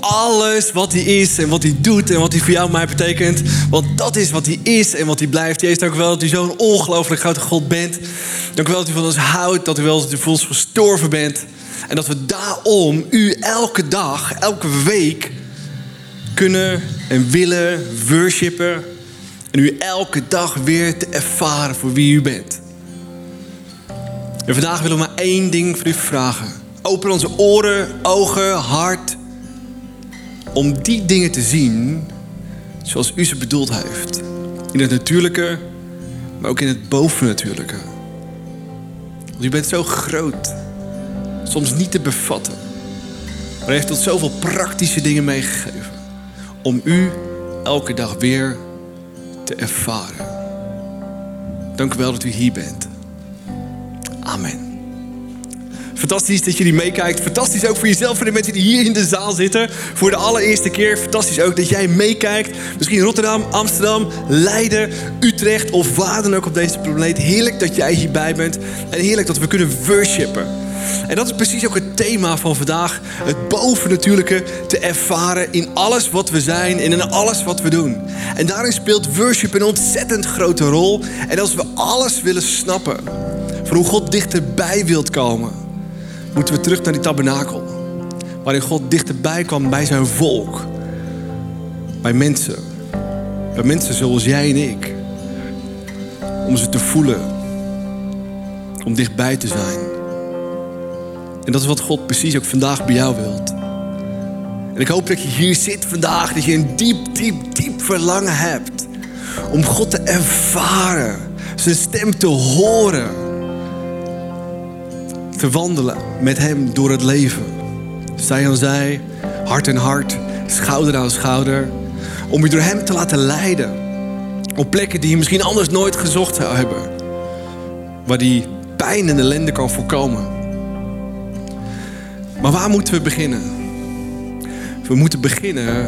alles wat hij is en wat hij doet en wat hij voor jou en mij betekent. Want dat is wat hij is en wat hij blijft. Jezus, dank u wel dat u zo'n ongelooflijk grote God bent. Dank u wel dat u van ons houdt, dat u wel dat u voor ons gestorven bent. En dat we daarom u elke dag, elke week kunnen en willen worshipen. En u elke dag weer te ervaren voor wie u bent. En vandaag willen we maar één ding voor u vragen. Open onze oren, ogen, hart. Om die dingen te zien zoals u ze bedoeld heeft. In het natuurlijke, maar ook in het bovennatuurlijke. Want u bent zo groot. Soms niet te bevatten. Maar hij heeft ons zoveel praktische dingen meegegeven. Om u elke dag weer te ervaren. Dank u wel dat u hier bent. Amen. Fantastisch dat jullie meekijkt. Fantastisch ook voor jezelf, voor de mensen die hier in de zaal zitten. Voor de allereerste keer. Fantastisch ook dat jij meekijkt. Misschien Rotterdam, Amsterdam, Leiden, Utrecht of waar dan ook op deze planeet. Heerlijk dat jij hierbij bent. En heerlijk dat we kunnen worshipen. En dat is precies ook het thema van vandaag. Het bovennatuurlijke te ervaren in alles wat we zijn en in alles wat we doen. En daarin speelt worship een ontzettend grote rol. En als we alles willen snappen van hoe God dichterbij wilt komen, moeten we terug naar die tabernakel. Waarin God dichterbij kwam bij zijn volk. Bij mensen. Bij mensen zoals jij en ik. Om ze te voelen. Om dichtbij te zijn. En dat is wat God precies ook vandaag bij jou wilt. En ik hoop dat je hier zit vandaag, dat je een diep, diep, diep verlangen hebt om God te ervaren, zijn stem te horen, wandelen met Hem door het leven. Zij aan zij, hart in hart, schouder aan schouder, om je door Hem te laten leiden op plekken die je misschien anders nooit gezocht zou hebben, waar die pijn en ellende kan voorkomen. Maar waar moeten we beginnen? We moeten beginnen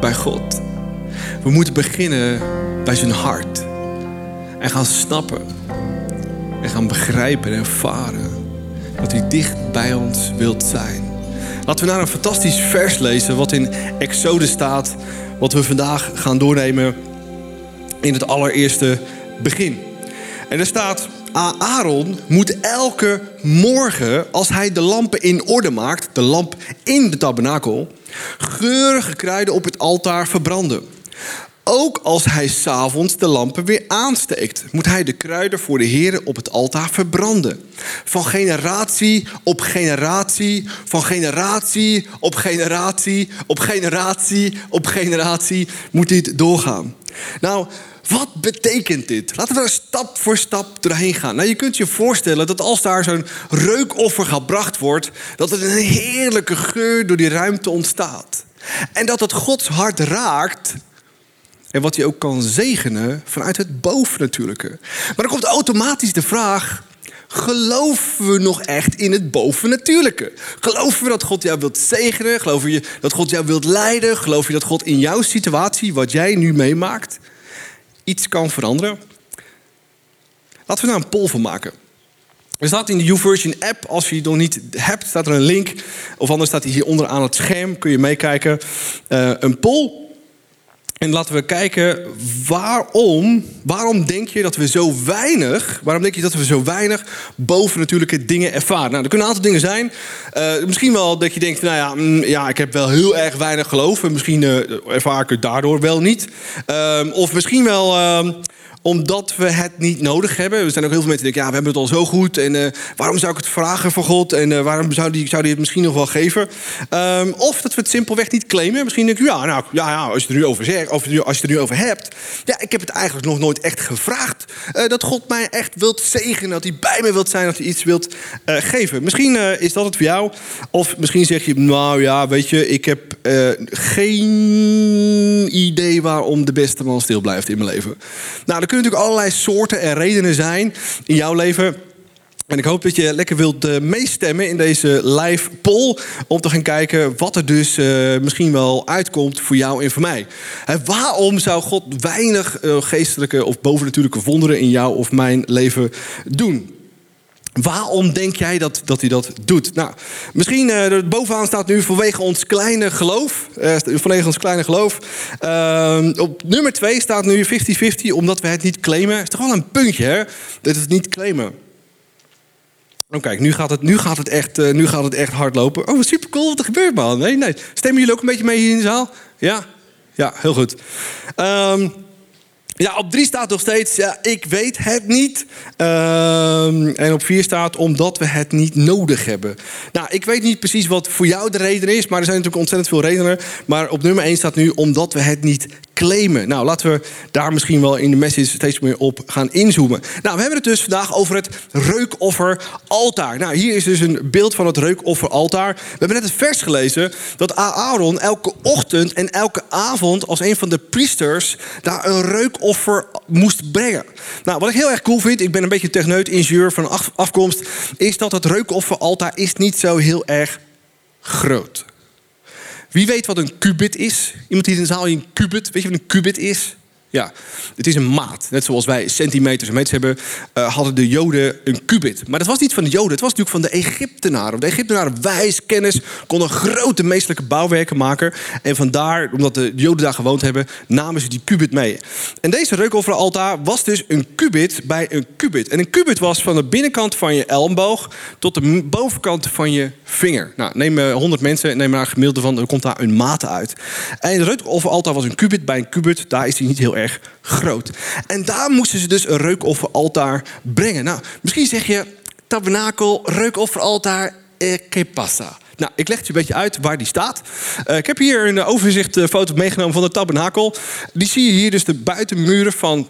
bij God. We moeten beginnen bij zijn hart. En gaan snappen. En gaan begrijpen en ervaren. Dat hij dicht bij ons wilt zijn. Laten we naar een fantastisch vers lezen. Wat in Exode staat. Wat we vandaag gaan doornemen. In het allereerste begin. En er staat... Aaron moet elke morgen, als hij de lampen in orde maakt, de lamp in de tabernakel, geurige kruiden op het altaar verbranden. Ook als hij s'avonds de lampen weer aansteekt, moet hij de kruiden voor de heren op het altaar verbranden. Van generatie op generatie, van generatie op generatie, op generatie op generatie moet dit doorgaan. Nou, wat betekent dit? Laten we er stap voor stap doorheen gaan. Nou, je kunt je voorstellen dat als daar zo'n reukoffer gebracht wordt, dat er een heerlijke geur door die ruimte ontstaat. En dat het Gods hart raakt. En wat hij ook kan zegenen vanuit het bovennatuurlijke. Maar dan komt automatisch de vraag: geloven we nog echt in het bovennatuurlijke? Geloven we dat God jou wilt zegenen? Geloven je dat God jou wilt leiden? Geloof je dat God in jouw situatie, wat jij nu meemaakt, iets kan veranderen? Laten we daar een poll van maken. Er staat in de YouVersion app, als je het nog niet hebt, staat er een link. Of anders staat hij hier onderaan het scherm, kun je meekijken. Uh, een poll. En laten we kijken waarom, waarom denk je dat we zo weinig, waarom denk je dat we zo weinig bovennatuurlijke dingen ervaren? Nou, er kunnen een aantal dingen zijn. Uh, misschien wel dat je denkt, nou ja, mm, ja, ik heb wel heel erg weinig geloof en misschien uh, ervaar ik het daardoor wel niet. Uh, of misschien wel omdat we het niet nodig hebben. Er zijn ook heel veel mensen die denken, ja, we hebben het al zo goed. En uh, waarom zou ik het vragen voor God? En uh, waarom zou die, zou die het misschien nog wel geven? Um, of dat we het simpelweg niet claimen. Misschien denk je, ja, nou, ja, ja als je er nu over zegt, of als je er nu over hebt. Ja, ik heb het eigenlijk nog nooit echt gevraagd. Uh, dat God mij echt wilt zegenen. Dat hij bij me wilt zijn. Dat hij iets wilt geven. Misschien is dat het voor jou. Of misschien zeg je, nou ja, weet je, ik heb geen idee waarom de beste man stil blijft in mijn leven. Nou, dan kunnen natuurlijk allerlei soorten en redenen zijn in jouw leven. En ik hoop dat je lekker wilt meestemmen in deze live poll. Om te gaan kijken wat er dus uh, misschien wel uitkomt voor jou en voor mij. Waarom zou God weinig uh, geestelijke of bovennatuurlijke wonderen in jou of mijn leven doen? Waarom denk jij dat, dat hij dat doet? Nou, misschien uh, bovenaan staat nu vanwege ons kleine geloof. Uh, vanwege ons kleine geloof. Uh, op nummer 2 staat nu 50-50, omdat we het niet claimen. Is toch wel een puntje, hè? Dat het niet claimen. Oh, kijk, nu gaat het, nu gaat het, echt, uh, nu gaat het echt hard lopen. Oh, super cool, wat er gebeurt, man. Nee, nee. Stemmen jullie ook een beetje mee hier in de zaal? Ja? Ja, heel goed. Um, ja, op drie staat nog steeds, ja, ik weet het niet. Uh, en op vier staat, omdat we het niet nodig hebben. Nou, ik weet niet precies wat voor jou de reden is, maar er zijn natuurlijk ontzettend veel redenen. Maar op nummer één staat nu, omdat we het niet Nou, laten we daar misschien wel in de message steeds meer op gaan inzoomen. Nou, we hebben het dus vandaag over het reukofferaltaar. Nou, hier is dus een beeld van het reukofferaltaar. We hebben net het vers gelezen dat Aaron elke ochtend en elke avond als een van de priesters daar een reukoffer moest brengen. Nou, wat ik heel erg cool vind, ik ben een beetje techneut, ingenieur van afkomst, is dat het reukofferaltaar is niet zo heel erg groot. Wie weet wat een kubit is? Iemand die in de zaal een kubit, weet je wat een kubit is? Ja, het is een maat. Net zoals wij centimeters en meters hebben, uh, hadden de Joden een kubit. Maar dat was niet van de Joden, het was natuurlijk van de Egyptenaren. De Egyptenaren, wijs, kennis, konden grote meestelijke bouwwerken maken. En vandaar, omdat de Joden daar gewoond hebben, namen ze die kubit mee. En deze reukofferaltaar was dus een kubit bij een kubit. En een kubit was van de binnenkant van je elleboog tot de bovenkant van je vinger. Nou, neem 100 mensen, neem maar een gemiddelde van, dan komt daar een maat uit. En de reukofferaltaar was een kubit bij een kubit, daar is hij niet heel erg groot. En daar moesten ze dus een reukofferaltaar brengen. Nou, misschien zeg je, tabernakel, reukofferaltaar, eh, que pasa? Nou, ik leg het je een beetje uit waar die staat. Uh, ik heb hier een overzichtfoto meegenomen van de tabernakel. Die zie je hier dus de buitenmuren van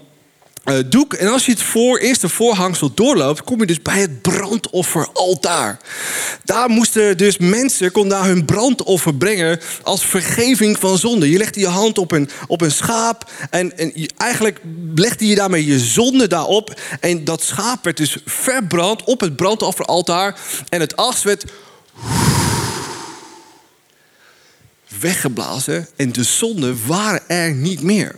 uh, doek. En als je het voor, eerste voorhangsel doorloopt, kom je dus bij het brandofferaltaar. Daar moesten dus mensen, konden daar hun brandoffer brengen als vergeving van zonde. Je legde je hand op een, op een schaap en, en je, eigenlijk legde je daarmee je zonde daarop. En dat schaap werd dus verbrand op het brandofferaltaar. En het as werd weggeblazen en de zonden waren er niet meer.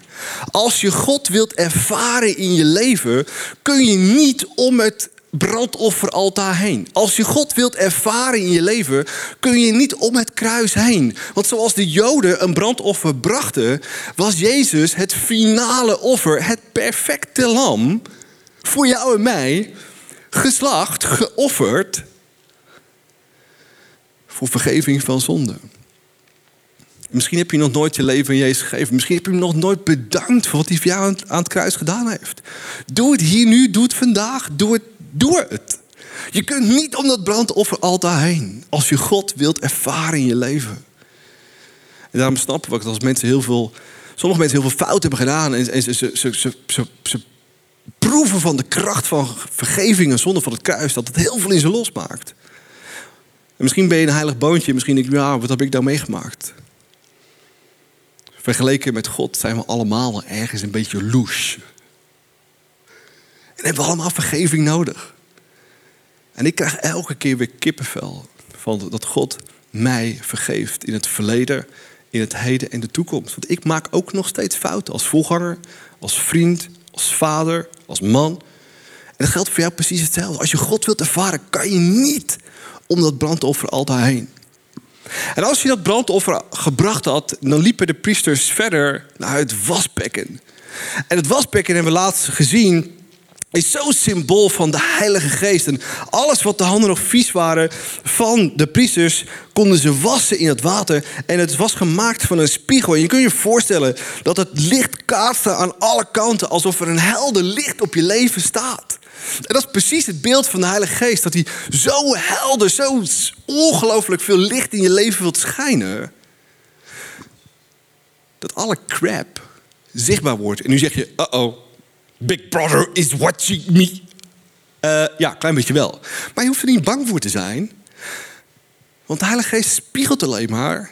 Als je God wilt ervaren in je leven, kun je niet om het brandofferaltaar heen. Als je God wilt ervaren in je leven, kun je niet om het kruis heen. Want zoals de Joden een brandoffer brachten, was Jezus het finale offer, het perfecte lam voor jou en mij, geslacht, geofferd voor vergeving van zonde. Misschien heb je nog nooit je leven aan Jezus gegeven. Misschien heb je hem nog nooit bedankt voor wat hij voor jou aan het kruis gedaan heeft. Doe het hier nu, doe het vandaag, doe het, doe het. Je kunt niet om dat brandoffer altijd heen. Als je God wilt ervaren in je leven. En daarom snappen we dat als mensen heel veel, sommige mensen heel veel fout hebben gedaan. En, en ze, proeven van de kracht van vergeving en zonde van het kruis. Dat het heel veel in ze losmaakt. En misschien ben je een heilig boontje. Misschien denk je, ja, wat heb ik nou meegemaakt? Vergeleken met God zijn we allemaal ergens een beetje loes. En hebben we allemaal vergeving nodig. En ik krijg elke keer weer kippenvel van dat God mij vergeeft in het verleden, in het heden en de toekomst. Want ik maak ook nog steeds fouten als voorganger, als vriend, als vader, als man. En dat geldt voor jou precies hetzelfde. Als je God wilt ervaren, kan je niet om dat brandoffer altijd heen. En als je dat brandoffer gebracht had, dan liepen de priesters verder naar het wasbekken. En het wasbekken hebben we laatst gezien, is zo symbool van de Heilige Geest. En alles wat de handen nog vies waren van de priesters, konden ze wassen in het water. En het was gemaakt van een spiegel. En je kunt je voorstellen dat het licht kaatste aan alle kanten, alsof er een helder licht op je leven staat. En dat is precies het beeld van de Heilige Geest. Dat hij zo helder, zo ongelooflijk veel licht in je leven wilt schijnen. Dat alle crap zichtbaar wordt. En nu zeg je, uh-oh, Big Brother is watching me. Uh, ja, klein beetje wel. Maar je hoeft er niet bang voor te zijn. Want de Heilige Geest spiegelt alleen maar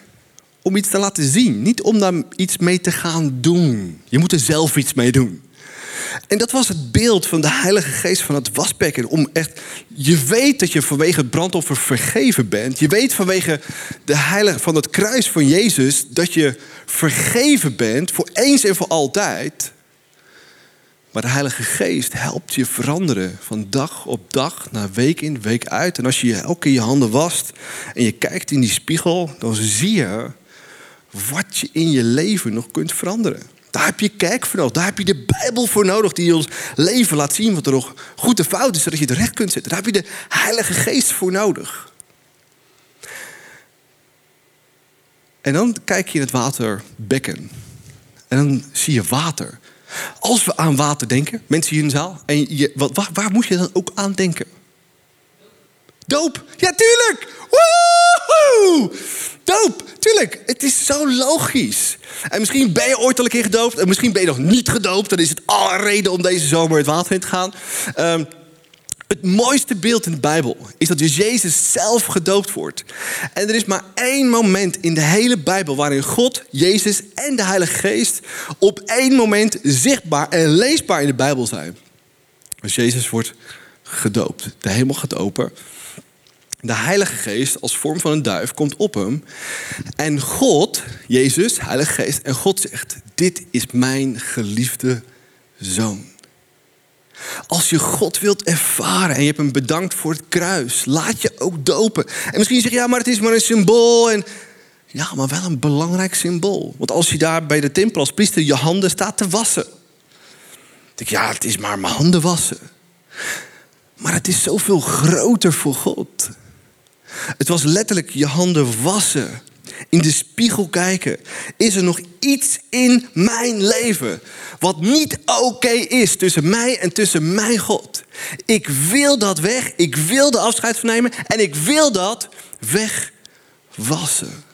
om iets te laten zien. Niet om daar iets mee te gaan doen. Je moet er zelf iets mee doen. En dat was het beeld van de Heilige Geest van het wasbekken. Om echt, je weet dat je vanwege het brandoffer vergeven bent. Je weet vanwege de heilige, van het kruis van Jezus dat je vergeven bent voor eens en voor altijd. Maar de Heilige Geest helpt je veranderen van dag op dag, naar week in, week uit. En als je elke keer je handen wast en je kijkt in die spiegel, dan zie je wat je in je leven nog kunt veranderen. Daar heb je kerk voor nodig. Daar heb je de Bijbel voor nodig die ons leven laat zien wat er nog goed en fout is, zodat je het recht kunt zetten. Daar heb je de Heilige Geest voor nodig. En dan kijk je in het waterbekken. En dan zie je water. Als we aan water denken, mensen hier in de zaal, en je, wat, waar, waar moet je dan ook aan denken? Doop. Ja, tuurlijk. Woehoe! Doop, tuurlijk. Het is zo logisch. En misschien ben je ooit al een keer gedoopt. En misschien ben je nog niet gedoopt. Dan is het alle reden om deze zomer het water in te gaan. Um, het mooiste beeld in de Bijbel is dat dus Jezus zelf gedoopt wordt. En er is maar één moment in de hele Bijbel waarin God, Jezus en de Heilige Geest op één moment zichtbaar en leesbaar in de Bijbel zijn. Als Jezus wordt gedoopt. De hemel gaat open. De Heilige Geest als vorm van een duif komt op hem. En God, Jezus, Heilige Geest, en God zegt: Dit is mijn geliefde zoon. Als je God wilt ervaren en je hebt hem bedankt voor het kruis, laat je ook dopen. En misschien zeg je, ja, maar het is maar een symbool. En ja, maar wel een belangrijk symbool. Want als je daar bij de tempel als priester je handen staat te wassen. Dan denk ja, het is maar mijn handen wassen. Maar het is zoveel groter voor God. Het was letterlijk je handen wassen in de spiegel kijken. Is er nog iets in mijn leven wat niet oké is tussen mij en tussen mijn God? Ik wil dat weg. Ik wil de afscheid van nemen. En ik wil dat wegwassen.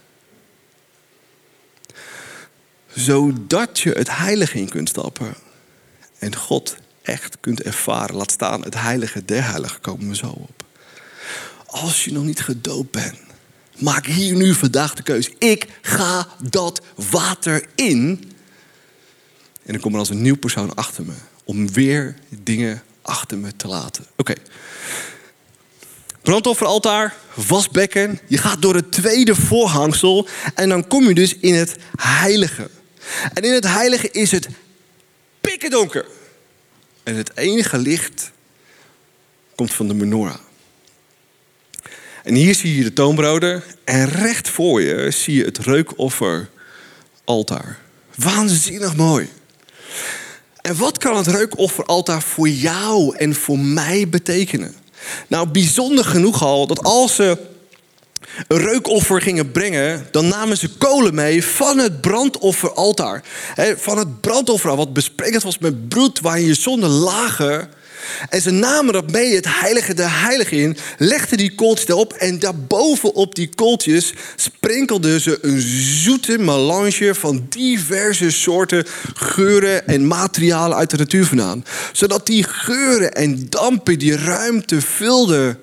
Zodat je het heilige in kunt stappen. En God echt kunt ervaren. Laat staan, het heilige der heiligen komen we zo op. Als je nog niet gedoopt bent Maak hier nu vandaag de keuze. Ik ga dat water in. En dan komt er als een nieuw persoon achter me. Om weer dingen achter me te laten. Oké. Okay. Brandofferaltaar, wasbekken. Je gaat door het tweede voorhangsel. En dan kom je dus in het heilige. En in het heilige is het pikken donker. En het enige licht komt van de menorah. En hier zie je de toonbroden. En recht voor je zie je het reukofferaltaar. Waanzinnig mooi. En wat kan het reukofferaltaar voor jou en voor mij betekenen? Nou, bijzonder genoeg al dat als ze een reukoffer gingen brengen, dan namen ze kolen mee van het brandofferaltaar. Van het brandoffer wat bespreekt was met bloed waarin je zonde lagen en ze namen dat mee, het heilige de heilige in, legden die kooltjes erop en daarboven op die kooltjes sprinkelden ze een zoete melange van diverse soorten geuren en materialen uit de natuur vandaan. Zodat die geuren en dampen die ruimte vulden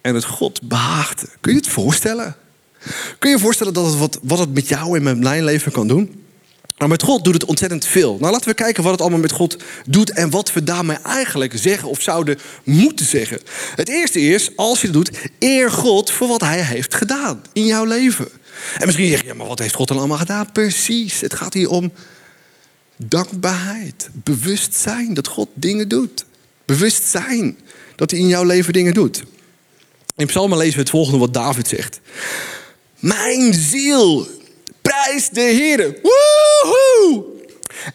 en het God behaagde. Kun je het voorstellen? Kun je je voorstellen dat het wat, wat het met jou en met mijn leven kan doen? Maar met God doet het ontzettend veel. Nou, laten we kijken wat het allemaal met God doet en wat we daarmee eigenlijk zeggen of zouden moeten zeggen. Het eerste is, als je het doet, eer God voor wat Hij heeft gedaan in jouw leven. En misschien zeg je, ja, maar wat heeft God dan allemaal gedaan? Precies, het gaat hier om dankbaarheid, bewustzijn dat God dingen doet. Bewustzijn dat hij in jouw leven dingen doet. In Psalmen lezen we het volgende wat David zegt. Mijn ziel Prijs de Heer. Woehoe!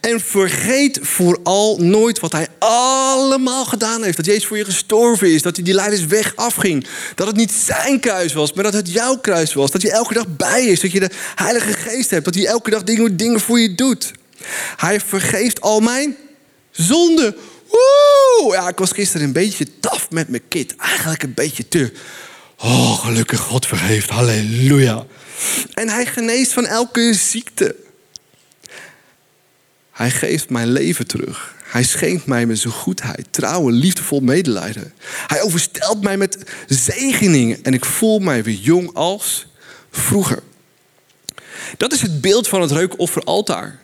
En vergeet vooral nooit wat hij allemaal gedaan heeft. Dat Jezus voor je gestorven is. Dat hij die leidersweg afging. Dat het niet zijn kruis was, maar dat het jouw kruis was. Dat hij elke dag bij is. Dat je de Heilige Geest hebt. Dat hij elke dag dingen, dingen voor je doet. Hij vergeeft al mijn zonden. Woe! Ja, ik was gisteren een beetje taf met mijn kind. Eigenlijk een beetje te. Oh, gelukkig God vergeeft. Halleluja. En hij geneest van elke ziekte. Hij geeft mijn leven terug. Hij schenkt mij met zijn goedheid, trouw en liefdevol medelijden. Hij overstelt mij met zegeningen en ik voel mij weer jong als vroeger. Dat is het beeld van het reukofferaltaar.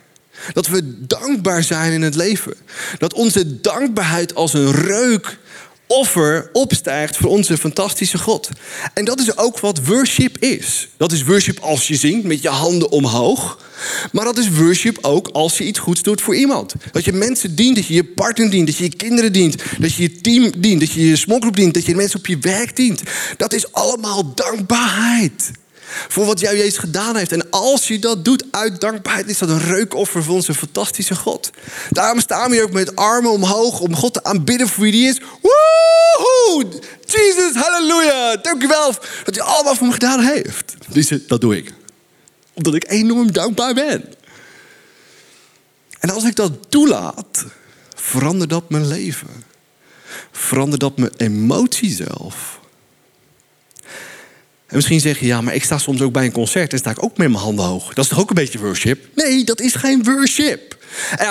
Dat we dankbaar zijn in het leven. Dat onze dankbaarheid als een reuk offer opstijgt voor onze fantastische God. En dat is ook wat worship is. Dat is worship als je zingt met je handen omhoog. Maar dat is worship ook als je iets goeds doet voor iemand. Dat je mensen dient, dat je je partner dient, dat je je kinderen dient, dat je je team dient, dat je je smokgroep dient, dat je mensen op je werk dient. Dat is allemaal dankbaarheid. Voor wat jou Jezus gedaan heeft. En als je dat doet uit dankbaarheid, is dat een reukoffer voor onze fantastische God. Daarom staan we hier ook met armen omhoog om God te aanbidden voor wie die is. Woehoe! Jesus, halleluja! Dank u wel dat hij allemaal voor me gedaan heeft. Dus dat doe ik. Omdat ik enorm dankbaar ben. En als ik dat toelaat, verandert dat mijn leven. Verandert dat mijn emotie zelf. En misschien zeg je, ja, maar ik sta soms ook bij een concert en sta ik ook met mijn handen hoog. Dat is toch ook een beetje worship? Nee, dat is geen worship.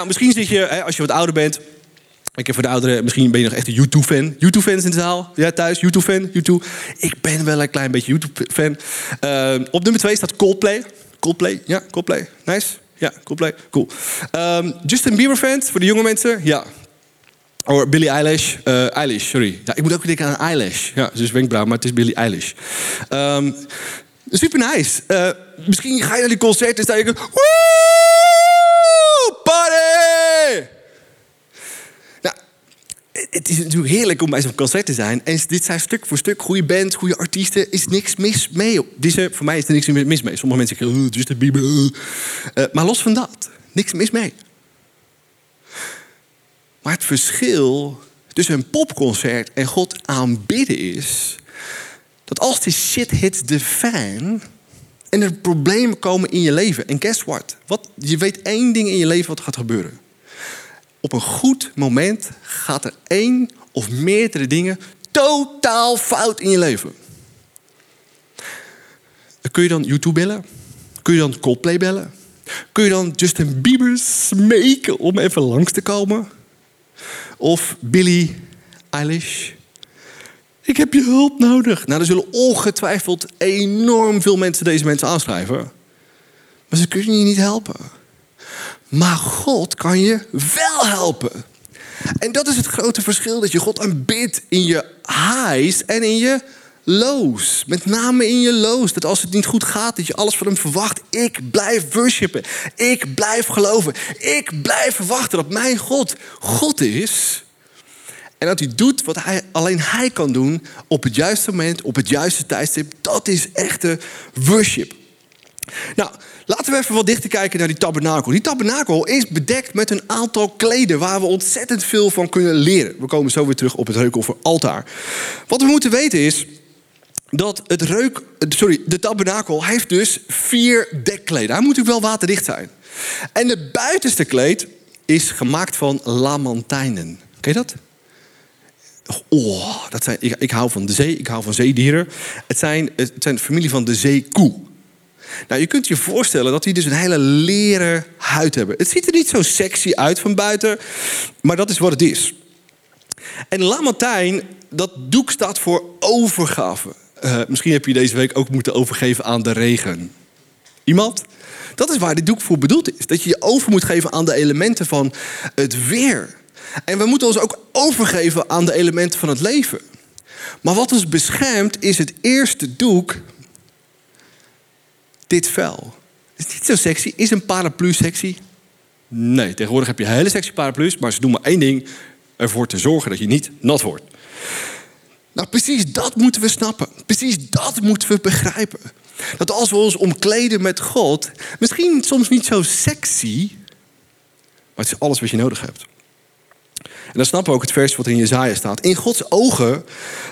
Misschien zit je, als je wat ouder bent, ik heb voor de ouderen, misschien ben je nog echt een YouTube-fan. YouTube-fans in de zaal? Ja, thuis? YouTube-fan? YouTube? Ik ben wel een klein beetje YouTube-fan. Uh, op nummer 2 staat Coldplay. Coldplay? Ja, Coldplay. Nice. Ja, Coldplay. Cool. Um, Justin Bieber-fans, voor de jonge mensen? Ja, Oh, Billie Eilish. Uh, Eilish, sorry. Ja, ik moet ook denken aan Eilish. Ja, is wenkbrauw, maar het is Billie Eilish. Um, super nice. Uh, misschien ga je naar die concert en sta je... Woe! Party! Nou, het is natuurlijk heerlijk om bij zo'n concert te zijn. En dit zijn stuk voor stuk goede bands, goede artiesten. is niks mis mee. Deze, voor mij is er niks mis mee. Sommige mensen zeggen, oh, Justin Bieber. Uh, maar los van dat, niks mis mee. Maar het verschil tussen een popconcert en God aanbidden is... dat als die shit hits the fan en er problemen komen in je leven... en guess what? wat? Je weet één ding in je leven wat gaat gebeuren. Op een goed moment gaat er één of meerdere dingen totaal fout in je leven. Kun je dan YouTube bellen? Kun je dan Coldplay bellen? Kun je dan Justin Bieber smeken om even langs te komen? Of Billie Eilish. Ik heb je hulp nodig. Nou, er zullen ongetwijfeld enorm veel mensen deze mensen aanschrijven. Maar ze kunnen je niet helpen. Maar God kan je wel helpen. En dat is het grote verschil. Dat je God aanbidt in je highs en in je lows. Met name in je lows. Dat als het niet goed gaat, dat je alles van hem verwacht. Ik blijf worshipen. Ik blijf geloven. Ik blijf verwachten dat mijn God God is. En dat hij doet wat hij, alleen hij kan doen op het juiste moment, op het juiste tijdstip. Dat is echte worship. Nou, laten we even wat dichter kijken naar die tabernakel. Die tabernakel is bedekt met een aantal kleden waar we ontzettend veel van kunnen leren. We komen zo weer terug op het reukoffer altaar. Wat we moeten weten is dat het reuk, sorry, de tabernakel heeft dus vier dekkleden. Hij moet natuurlijk wel waterdicht zijn. En het buitenste kleed is gemaakt van lamantijnen. Ken je dat? Oh, dat zijn, ik, ik, hou van de zee, ik hou van zeedieren. Het zijn, het zijn de familie van de zeekoe. Nou, je kunt je voorstellen dat die dus een hele leren huid hebben. Het ziet er niet zo sexy uit van buiten, maar dat is wat het is. En lamantijn, dat doek staat voor overgave. Uh, misschien heb je deze week ook moeten overgeven aan de regen. Iemand? Dat is waar dit doek voor bedoeld is. Dat je je over moet geven aan de elementen van het weer. En we moeten ons ook overgeven aan de elementen van het leven. Maar wat ons beschermt is het eerste doek. Dit vel. Is niet zo sexy. Is een paraplu sexy? Nee, tegenwoordig heb je hele sexy paraplu's. Maar ze doen maar één ding. Ervoor te zorgen dat je niet nat wordt. Nou, precies dat moeten we snappen. Precies dat moeten we begrijpen. Dat als we ons omkleden met God, misschien soms niet zo sexy, maar het is alles wat je nodig hebt. En dan snappen we ook het vers wat in Jezaja staat. In Gods ogen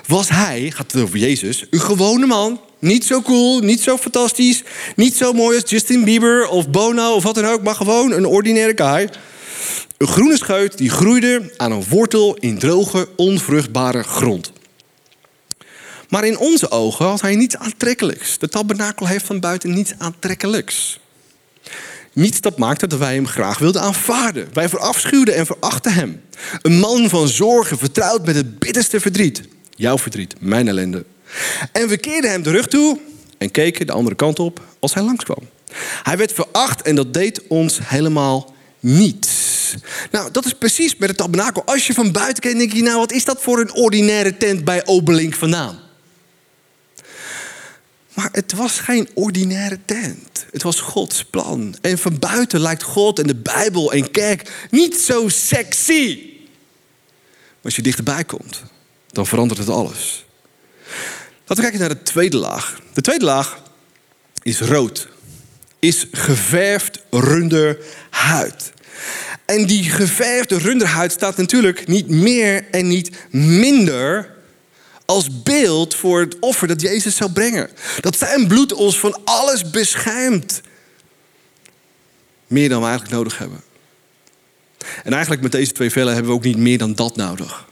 was hij, gaat het over Jezus, een gewone man. Niet zo cool, niet zo fantastisch, niet zo mooi als Justin Bieber of Bono of wat dan ook, maar gewoon een ordinaire guy. Een groene scheut die groeide aan een wortel in droge, onvruchtbare grond. Maar in onze ogen had hij niets aantrekkelijks. De tabernakel heeft van buiten niets aantrekkelijks. Niets dat maakte dat wij hem graag wilden aanvaarden. Wij verafschuwden en verachten hem. Een man van zorgen, vertrouwd met het bitterste verdriet. Jouw verdriet, mijn ellende. En we keerden hem de rug toe en keken de andere kant op als hij langskwam. Hij werd veracht en dat deed ons helemaal niets. Nou, dat is precies met het tabernakel. Als je van buiten kijkt, denk je, nou, wat is dat voor een ordinaire tent bij Obelink vandaan? Maar het was geen ordinaire tent. Het was Gods plan. En van buiten lijkt God en de Bijbel en kerk niet zo sexy. Maar als je dichterbij komt, dan verandert het alles. Laten we kijken naar de tweede laag. De tweede laag is rood. Is geverfd runderhuid. En die geverfde runderhuid staat natuurlijk niet meer en niet minder als beeld voor het offer dat Jezus zou brengen. Dat zijn bloed ons van alles beschermt. Meer dan we eigenlijk nodig hebben. En eigenlijk met deze twee vellen hebben we ook niet meer dan dat nodig.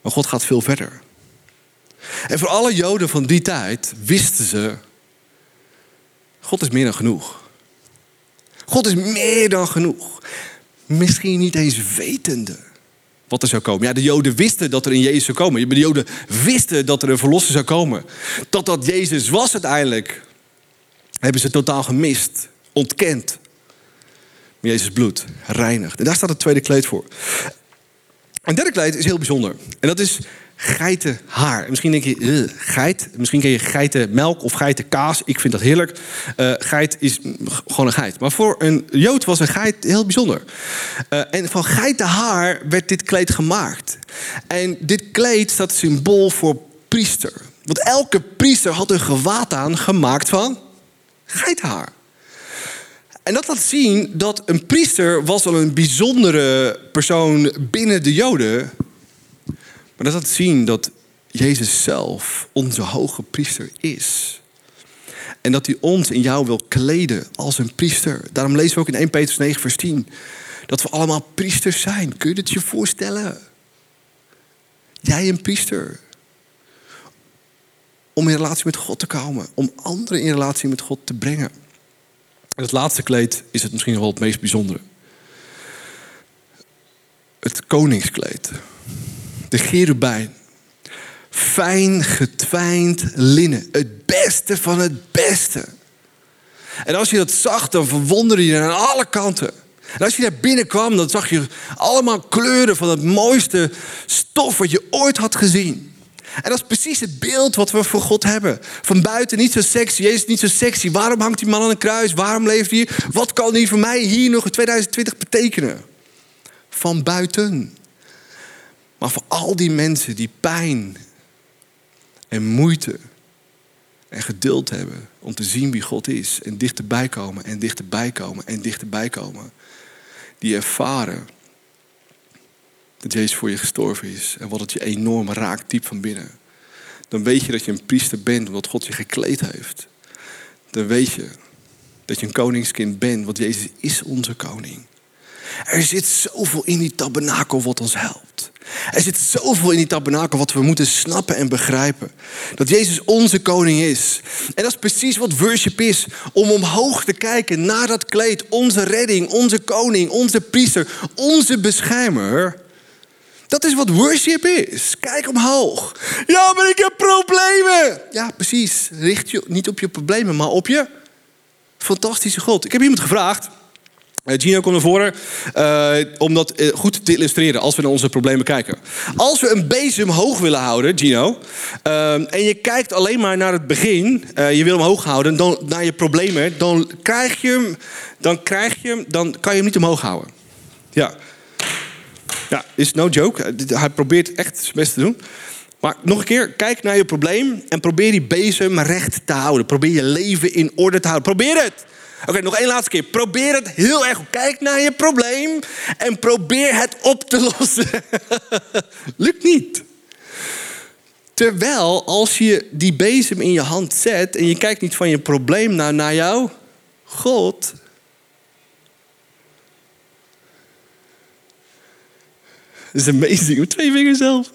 Maar God gaat veel verder. En voor alle Joden van die tijd wisten ze: God is meer dan genoeg. God is meer dan genoeg. Misschien niet eens wetende wat er zou komen. Ja, de Joden wisten dat er een Jezus zou komen. De Joden wisten dat er een verlosser zou komen. Dat dat Jezus was uiteindelijk, hebben ze totaal gemist, ontkend. Jezus bloed reinigt. En daar staat het tweede kleed voor. Een derde kleed is heel bijzonder. En dat is geitenhaar. Misschien denk je, geit. Misschien ken je geitenmelk of geitenkaas. Ik vind dat heerlijk. Uh, geit is gewoon een geit. Maar voor een Jood was een geit heel bijzonder. Uh, en van geitenhaar werd dit kleed gemaakt. En dit kleed staat symbool voor priester. Want elke priester had een gewaad aan gemaakt van geitenhaar. En dat laat zien dat een priester was al een bijzondere persoon binnen de Joden maar dat laat zien dat Jezus zelf onze hoge priester is. En dat hij ons in jou wil kleden als een priester. Daarom lezen we ook in 1 Petrus 9, vers 10. Dat we allemaal priesters zijn. Kun je het je voorstellen? Jij een priester. Om in relatie met God te komen. Om anderen in relatie met God te brengen. En het laatste kleed is het misschien wel het meest bijzondere. Het koningskleed de cherubijn. Fijn getwijnd linnen. Het beste van het beste. En als je dat zag, dan verwonderde je aan alle kanten. En als je daar binnenkwam, dan zag je allemaal kleuren van het mooiste stof wat je ooit had gezien. En dat is precies het beeld wat we voor God hebben. Van buiten niet zo sexy. Jezus niet zo sexy. Waarom hangt die man aan een kruis? Waarom leeft hij? Wat kan hij voor mij hier nog in 2020 betekenen? Van buiten. Maar voor al die mensen die pijn en moeite en geduld hebben om te zien wie God is en dichterbij komen en dichterbij komen en dichterbij komen, die ervaren dat Jezus voor je gestorven is en wat het je enorm raakt diep van binnen. Dan weet je dat je een priester bent omdat God je gekleed heeft. Dan weet je dat je een koningskind bent, want Jezus is onze koning. Er zit zoveel in die tabernakel wat ons helpt. Er zit zoveel in die tabernakel wat we moeten snappen en begrijpen. Dat Jezus onze koning is. En dat is precies wat worship is. Om omhoog te kijken naar dat kleed. Onze redding, onze koning, onze priester, onze beschermer. Dat is wat worship is. Kijk omhoog. Ja, maar ik heb problemen. Ja, precies. Richt je niet op je problemen, maar op je fantastische God. Ik heb iemand gevraagd. Eh, Gino, kom naar voren. Uh, om dat eh, goed te illustreren als we naar onze problemen kijken. Als we een bezem hoog willen houden, Gino. en je kijkt alleen maar naar het begin. je wil hem hoog houden, dan, naar je problemen. Dan krijg je hem, dan krijg je hem, dan kan je hem niet omhoog houden. Ja. Ja, is no joke. Hij probeert echt zijn best te doen. Maar nog een keer, kijk naar je probleem en probeer die bezem recht te houden. Probeer je leven in orde te houden. Probeer het. Oké, nog één laatste keer. Probeer het heel erg. Kijk naar je probleem en probeer het op te lossen. Lukt niet. Terwijl als je die bezem in je hand zet en je kijkt niet van je probleem naar, naar jou, God. Dat is amazing. Twee vingers zelf.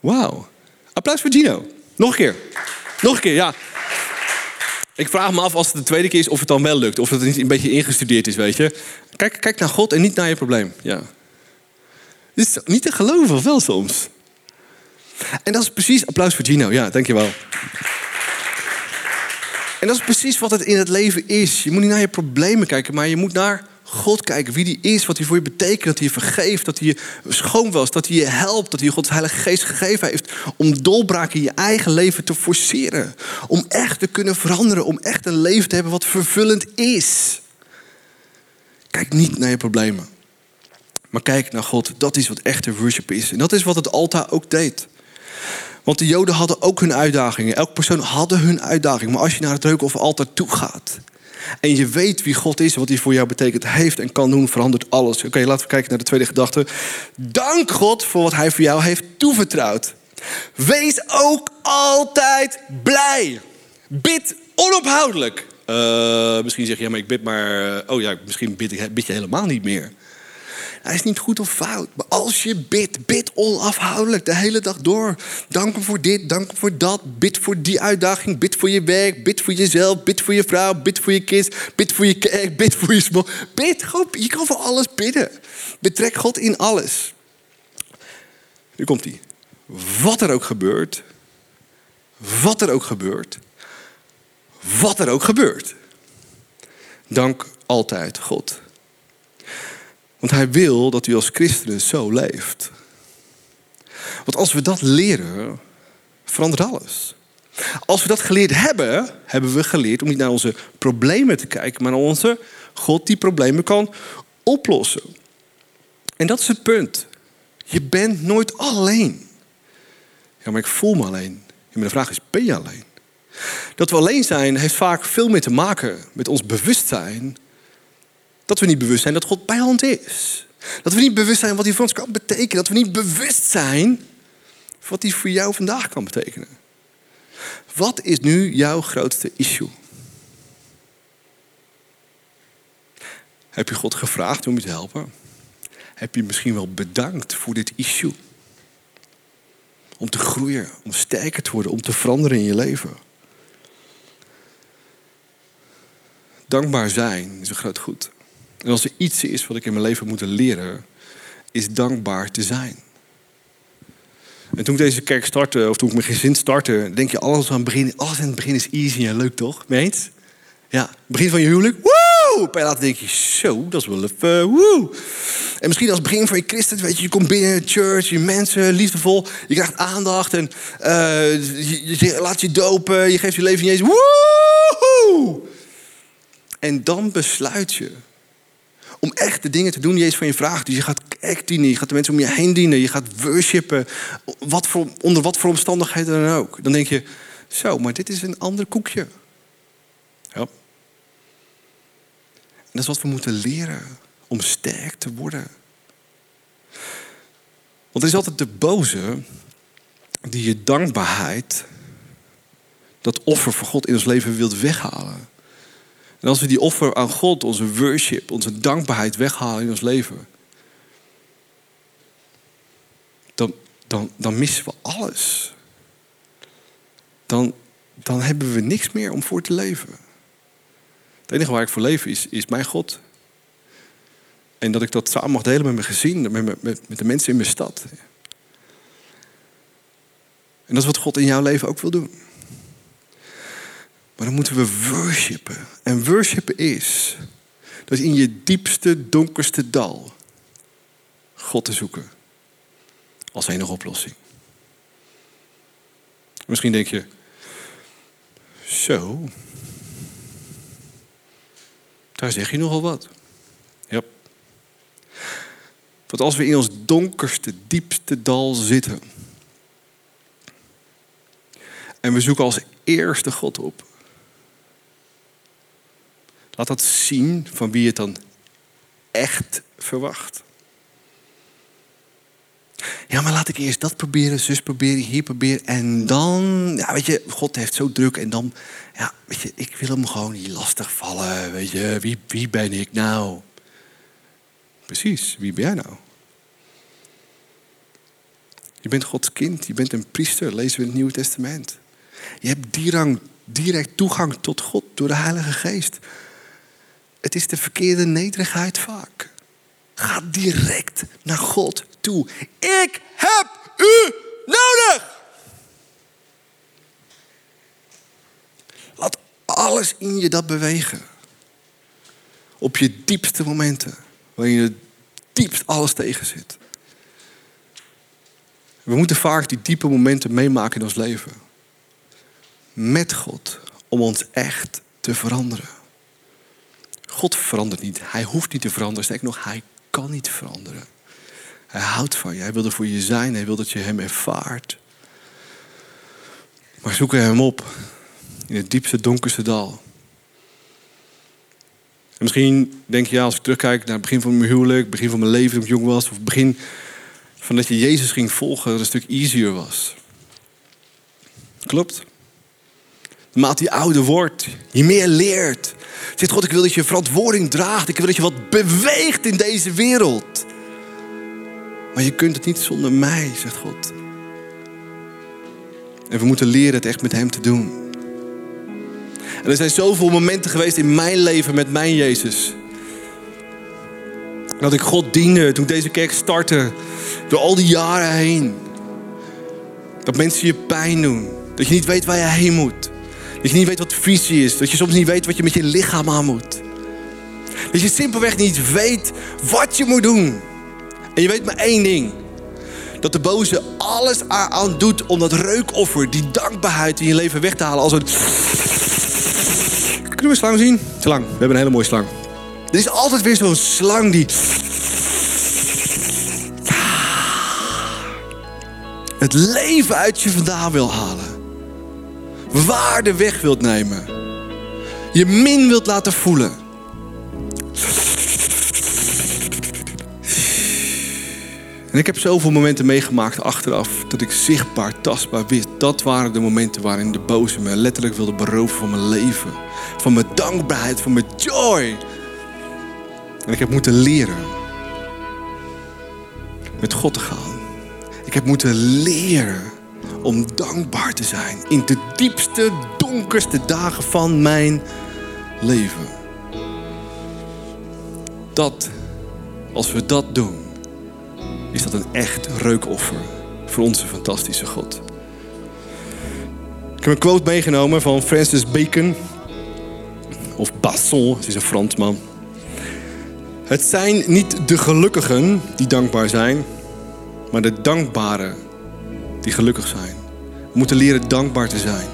Wauw. Applaus voor Gino. Nog een keer. Nog een keer, ja. Ik vraag me af als het de tweede keer is of het dan wel lukt. Of het niet een beetje ingestudeerd is, weet je. Kijk, kijk naar God en niet naar je probleem. Ja. Is niet te geloven, wel soms? En dat is precies, applaus voor Gino, ja, dankjewel. En dat is precies wat het in het leven is. Je moet niet naar je problemen kijken, maar je moet naar God kijken wie die is, wat hij voor je betekent, dat hij je vergeeft, dat hij je schoon was, dat hij je helpt, dat hij je Gods Heilige Geest gegeven heeft om dolbraken in je eigen leven te forceren. Om echt te kunnen veranderen, om echt een leven te hebben wat vervullend is. Kijk niet naar je problemen, maar kijk naar God. Dat is wat echte worship is. En dat is wat het altaar ook deed. Want de Joden hadden ook hun uitdagingen. Elke persoon had hun uitdaging. Maar als je naar het reuk of altaar toe gaat en je weet wie God is, wat hij voor jou betekent, heeft en kan doen, verandert alles. Oké, laten we kijken naar de tweede gedachte. Dank God voor wat hij voor jou heeft toevertrouwd. Wees ook altijd blij. Bid onophoudelijk. Uh, misschien zeg je, ja, maar ik bid maar. Uh, oh ja, misschien bid, ik, bid je helemaal niet meer. Hij is niet goed of fout. Maar als je bidt, bid onafhankelijk de hele dag door. Dank hem voor dit, dank hem voor dat. Bid voor die uitdaging, bid voor je werk, bid voor jezelf, bid voor je vrouw, bid voor je kids, bid voor je kerk, bid voor je small. Bid, je kan voor alles bidden. Betrek God in alles. Nu komt hij. Wat er ook gebeurt, wat er ook gebeurt, wat er ook gebeurt. Dank altijd God. Want hij wil dat u als christenen zo leeft. Want als we dat leren, verandert alles. Als we dat geleerd hebben, hebben we geleerd om niet naar onze problemen te kijken, maar naar onze God die problemen kan oplossen. En dat is het punt. Je bent nooit alleen. Ja, maar ik voel me alleen. Maar de vraag is, ben je alleen? Dat we alleen zijn heeft vaak veel meer te maken met ons bewustzijn dat we niet bewust zijn dat God bij hand is. Dat we niet bewust zijn wat hij voor ons kan betekenen. Dat we niet bewust zijn wat hij voor jou vandaag kan betekenen. Wat is nu jouw grootste issue? Heb je God gevraagd om je te helpen? Heb je misschien wel bedankt voor dit issue? Om te groeien, om sterker te worden, om te veranderen in je leven. Dankbaar zijn is een groot goed. En als er iets is wat ik in mijn leven moet leren, is dankbaar te zijn. En toen ik deze kerk startte, of toen ik mijn gezin startte, denk je alles aan het begin, alles in het begin is easy en leuk, toch? Meent? Ja, begin van je huwelijk, woe! En later denk je, zo, dat is wel even, woe! En misschien als begin van je christen, weet je, je komt binnen, church, je mensen, liefdevol, je krijgt aandacht en je, je, laat je dopen, je geeft je leven in Jezus, woe! En dan besluit je om echt de dingen te doen die Jezus van je vraagt. Dus je gaat echt dienen, je gaat de mensen om je heen dienen, je gaat worshipen. Wat voor, onder wat voor omstandigheden dan ook. Dan denk je, zo, maar dit is een ander koekje. Ja. En dat is wat we moeten leren om sterk te worden. Want er is altijd de boze die je dankbaarheid, dat offer voor God in ons leven wilt weghalen. En als we die offer aan God, onze worship, onze dankbaarheid weghalen in ons leven, dan, dan, dan missen we alles. Dan, dan hebben we niks meer om voor te leven. Het enige waar ik voor leef is, is mijn God. En dat ik dat samen mag delen met mijn gezin, met, met, met de mensen in mijn stad. En dat is wat God in jouw leven ook wil doen. Maar dan moeten we worshipen. En worshipen is, dat is in je diepste, donkerste dal God te zoeken. Als enige oplossing. Misschien denk je, zo, daar zeg je nogal wat. Ja. Want als we in ons donkerste, diepste dal zitten. En we zoeken als eerste God op. Laat dat zien van wie het dan echt verwacht. Ja, maar laat ik eerst dat proberen, zus proberen, hier proberen. En dan, ja, weet je, God heeft zo druk. En dan, ja, weet je, ik wil hem gewoon niet lastig vallen. Weet je, wie, wie ben ik nou? Precies, wie ben jij nou? Je bent Gods kind, je bent een priester, lezen we in het Nieuwe Testament. Je hebt direct toegang tot God door de Heilige Geest. Het is de verkeerde nederigheid vaak. Ga direct naar God toe. Ik heb u nodig. Laat alles in je dat bewegen. Op je diepste momenten. Waarin je diepst alles tegen zit. We moeten vaak die diepe momenten meemaken in ons leven. Met God. Om ons echt te veranderen. God verandert niet. Hij hoeft niet te veranderen. Sterker nog, hij kan niet veranderen. Hij houdt van je. Hij wil er voor je zijn. Hij wil dat je hem ervaart. Maar zoek hem op. In het diepste, donkerste dal. En misschien denk je, ja, als ik terugkijk naar het begin van mijn huwelijk, begin van mijn leven toen ik jong was, of begin van dat je Jezus ging volgen, dat het een stuk easier was. Klopt? Naarmate je ouder wordt, je meer leert. Zegt God, ik wil dat je verantwoording draagt. Ik wil dat je wat beweegt in deze wereld. Maar je kunt het niet zonder mij, zegt God. En we moeten leren het echt met Hem te doen. En er zijn zoveel momenten geweest in mijn leven met mijn Jezus. Dat ik God diende toen deze kerk startte. Door al die jaren heen. Dat mensen je pijn doen. Dat je niet weet waar je heen moet. Dat je niet weet wat visie is. Dat je soms niet weet wat je met je lichaam aan moet. Dat je simpelweg niet weet wat je moet doen. En je weet maar één ding. Dat de boze alles aan doet om dat reukoffer, die dankbaarheid in je leven weg te halen. Als een... Kunnen we een slang zien? Slang. We hebben een hele mooie slang. Er is altijd weer zo'n slang die... Het leven uit je vandaan wil halen waarde weg wilt nemen. Je min wilt laten voelen. En ik heb zoveel momenten meegemaakt achteraf dat ik zichtbaar, tastbaar wist. Dat waren de momenten waarin de boze me letterlijk wilde beroven van mijn leven. Van mijn dankbaarheid, van mijn joy. En ik heb moeten leren met God te gaan. Ik heb moeten leren om dankbaar te zijn in de diepste, donkerste dagen van mijn leven. Dat, als we dat doen, is dat een echt reukoffer voor onze fantastische God. Ik heb een quote meegenomen van Francis Bacon, of Basson, het is een Fransman. Het zijn niet de gelukkigen die dankbaar zijn, maar de dankbaren die gelukkig zijn. We moeten leren dankbaar te zijn.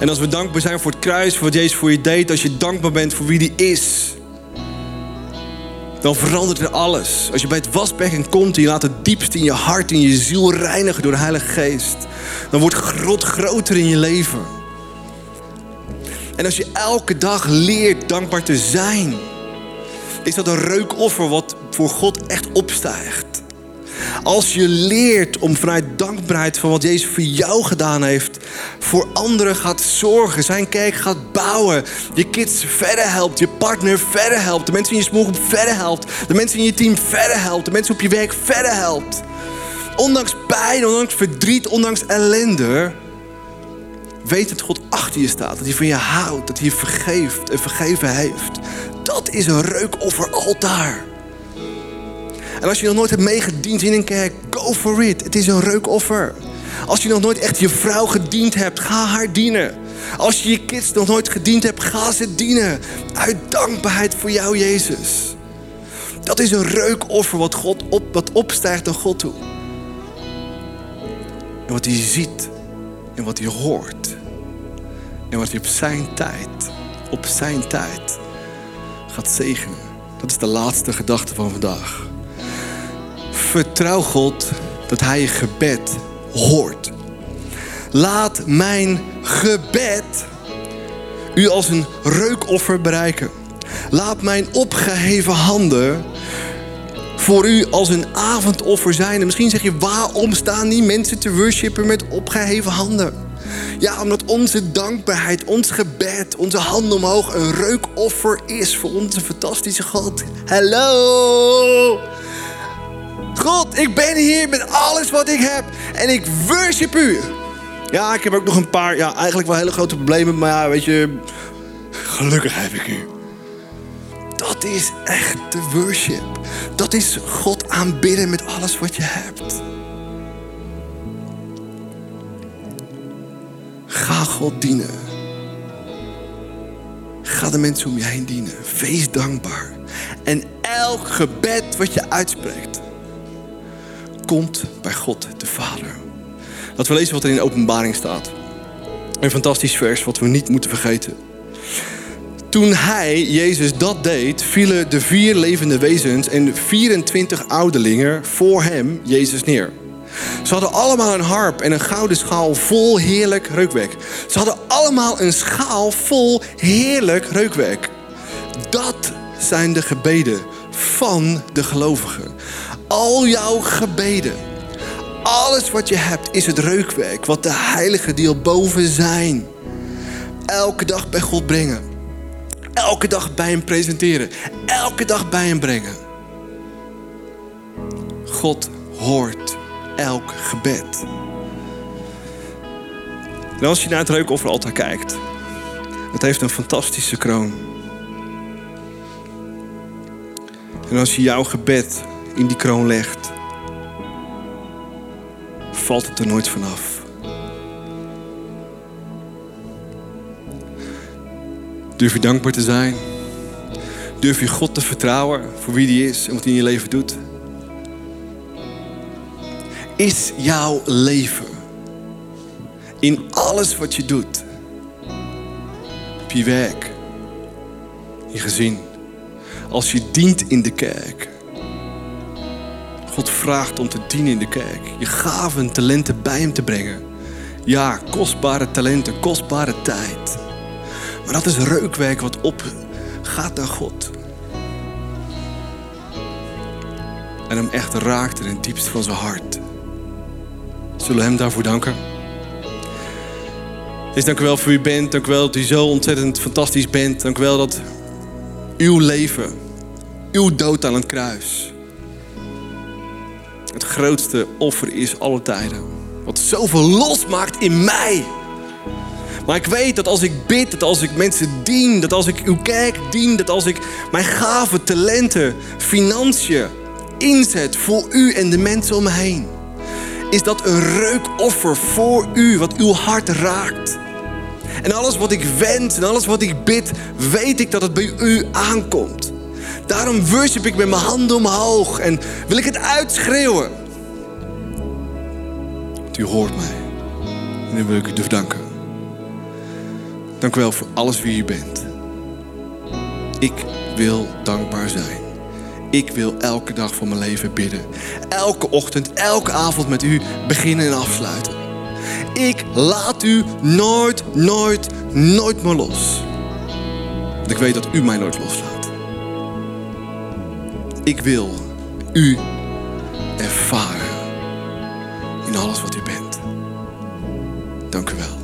En als we dankbaar zijn voor het kruis, voor wat Jezus voor je deed, als je dankbaar bent voor wie die is, dan verandert er alles. Als je bij het wasbekken komt en je laat het diepst in je hart, in je ziel reinigen door de Heilige Geest, dan wordt God groter in je leven. En als je elke dag leert dankbaar te zijn, is dat een reukoffer wat voor God echt opstijgt. Als je leert om vanuit dankbaarheid van wat Jezus voor jou gedaan heeft, voor anderen gaat zorgen, zijn kerk gaat bouwen, je kids verder helpt, je partner verder helpt, de mensen in je smoelgroep verder helpt, de mensen in je team verder helpt, de mensen op je werk verder helpt. Ondanks pijn, ondanks verdriet, ondanks ellende, weet dat God achter je staat, dat hij van je houdt, dat hij je vergeeft en vergeven heeft. Dat is een reukoffer altaar. En als je nog nooit hebt meegediend in een kerk, go for it. Het is een reukoffer. Als je nog nooit echt je vrouw gediend hebt, ga haar dienen. Als je je kids nog nooit gediend hebt, ga ze dienen. Uit dankbaarheid voor jou, Jezus. Dat is een reukoffer wat, God op, wat opstijgt naar God toe. En wat hij ziet. En wat hij hoort. En wat hij op zijn tijd, op zijn tijd gaat zegenen. Dat is de laatste gedachte van vandaag. Vertrouw God dat Hij je gebed hoort. Laat mijn gebed u als een reukoffer bereiken. Laat mijn opgeheven handen voor u als een avondoffer zijn. En misschien zeg je, waarom staan die mensen te worshipen met opgeheven handen? Ja, omdat onze dankbaarheid, ons gebed, onze handen omhoog een reukoffer is voor onze fantastische God. Hallo! God, ik ben hier met alles wat ik heb en ik worship u. Ja, ik heb ook nog een paar, ja, eigenlijk wel hele grote problemen, maar ja, weet je, gelukkig heb ik u. Dat is echt de worship. Dat is God aanbidden met alles wat je hebt. Ga God dienen. Ga de mensen om je heen dienen. Wees dankbaar. En elk gebed wat je uitspreekt, komt bij God de Vader. Laten we lezen wat er in de openbaring staat. Een fantastisch vers wat we niet moeten vergeten. Toen hij, Jezus, dat deed, vielen de vier levende wezens en 24 ouderlingen voor hem, Jezus, neer. Ze hadden allemaal een harp en een gouden schaal vol heerlijk reukwerk. Ze hadden allemaal een schaal vol heerlijk reukwerk. Dat zijn de gebeden van de gelovigen. Al jouw gebeden, alles wat je hebt, is het reukwerk wat de heiligen die al boven zijn, elke dag bij God brengen. Elke dag bij hem presenteren. Elke dag bij hem brengen. God hoort elk gebed. En als je naar het reukofferaltaar kijkt, het heeft een fantastische kroon. En als je jouw gebed in die kroon legt, valt het er nooit vanaf. Durf je dankbaar te zijn? Durf je God te vertrouwen voor wie die is en wat hij in je leven doet? Is jouw leven in alles wat je doet, op je werk, je gezin, als je dient in de kerk, God vraagt om te dienen in de kerk, je gaven, talenten bij hem te brengen. Ja, kostbare talenten, kostbare tijd. Maar dat is reukwerk wat opgaat naar God. En hem echt raakt in het diepst van zijn hart. Zullen we hem daarvoor danken? Dus dank u wel voor u bent. Dank u wel dat u zo ontzettend fantastisch bent. Dank u wel dat uw leven, uw dood aan het kruis, het grootste offer is alle tijden. Wat zoveel losmaakt in mij. Maar ik weet dat als ik bid, dat als ik mensen dien, dat als ik uw kerk dien, dat als ik mijn gaven, talenten, financiën inzet voor u en de mensen om me heen, is dat een reukoffer voor u, wat uw hart raakt. En alles wat ik wens en alles wat ik bid, weet ik dat het bij u aankomt. Daarom worship ik met mijn handen omhoog en wil ik het uitschreeuwen. Want u hoort mij. En dan wil ik u danken. Dank u wel voor alles wie u bent. Ik wil dankbaar zijn. Ik wil elke dag van mijn leven bidden. Elke ochtend, elke avond met u beginnen en afsluiten. Ik laat u nooit, nooit, nooit meer los. Want ik weet dat u mij nooit loslaat. Ik wil u ervaren in alles wat u bent. Dank u wel.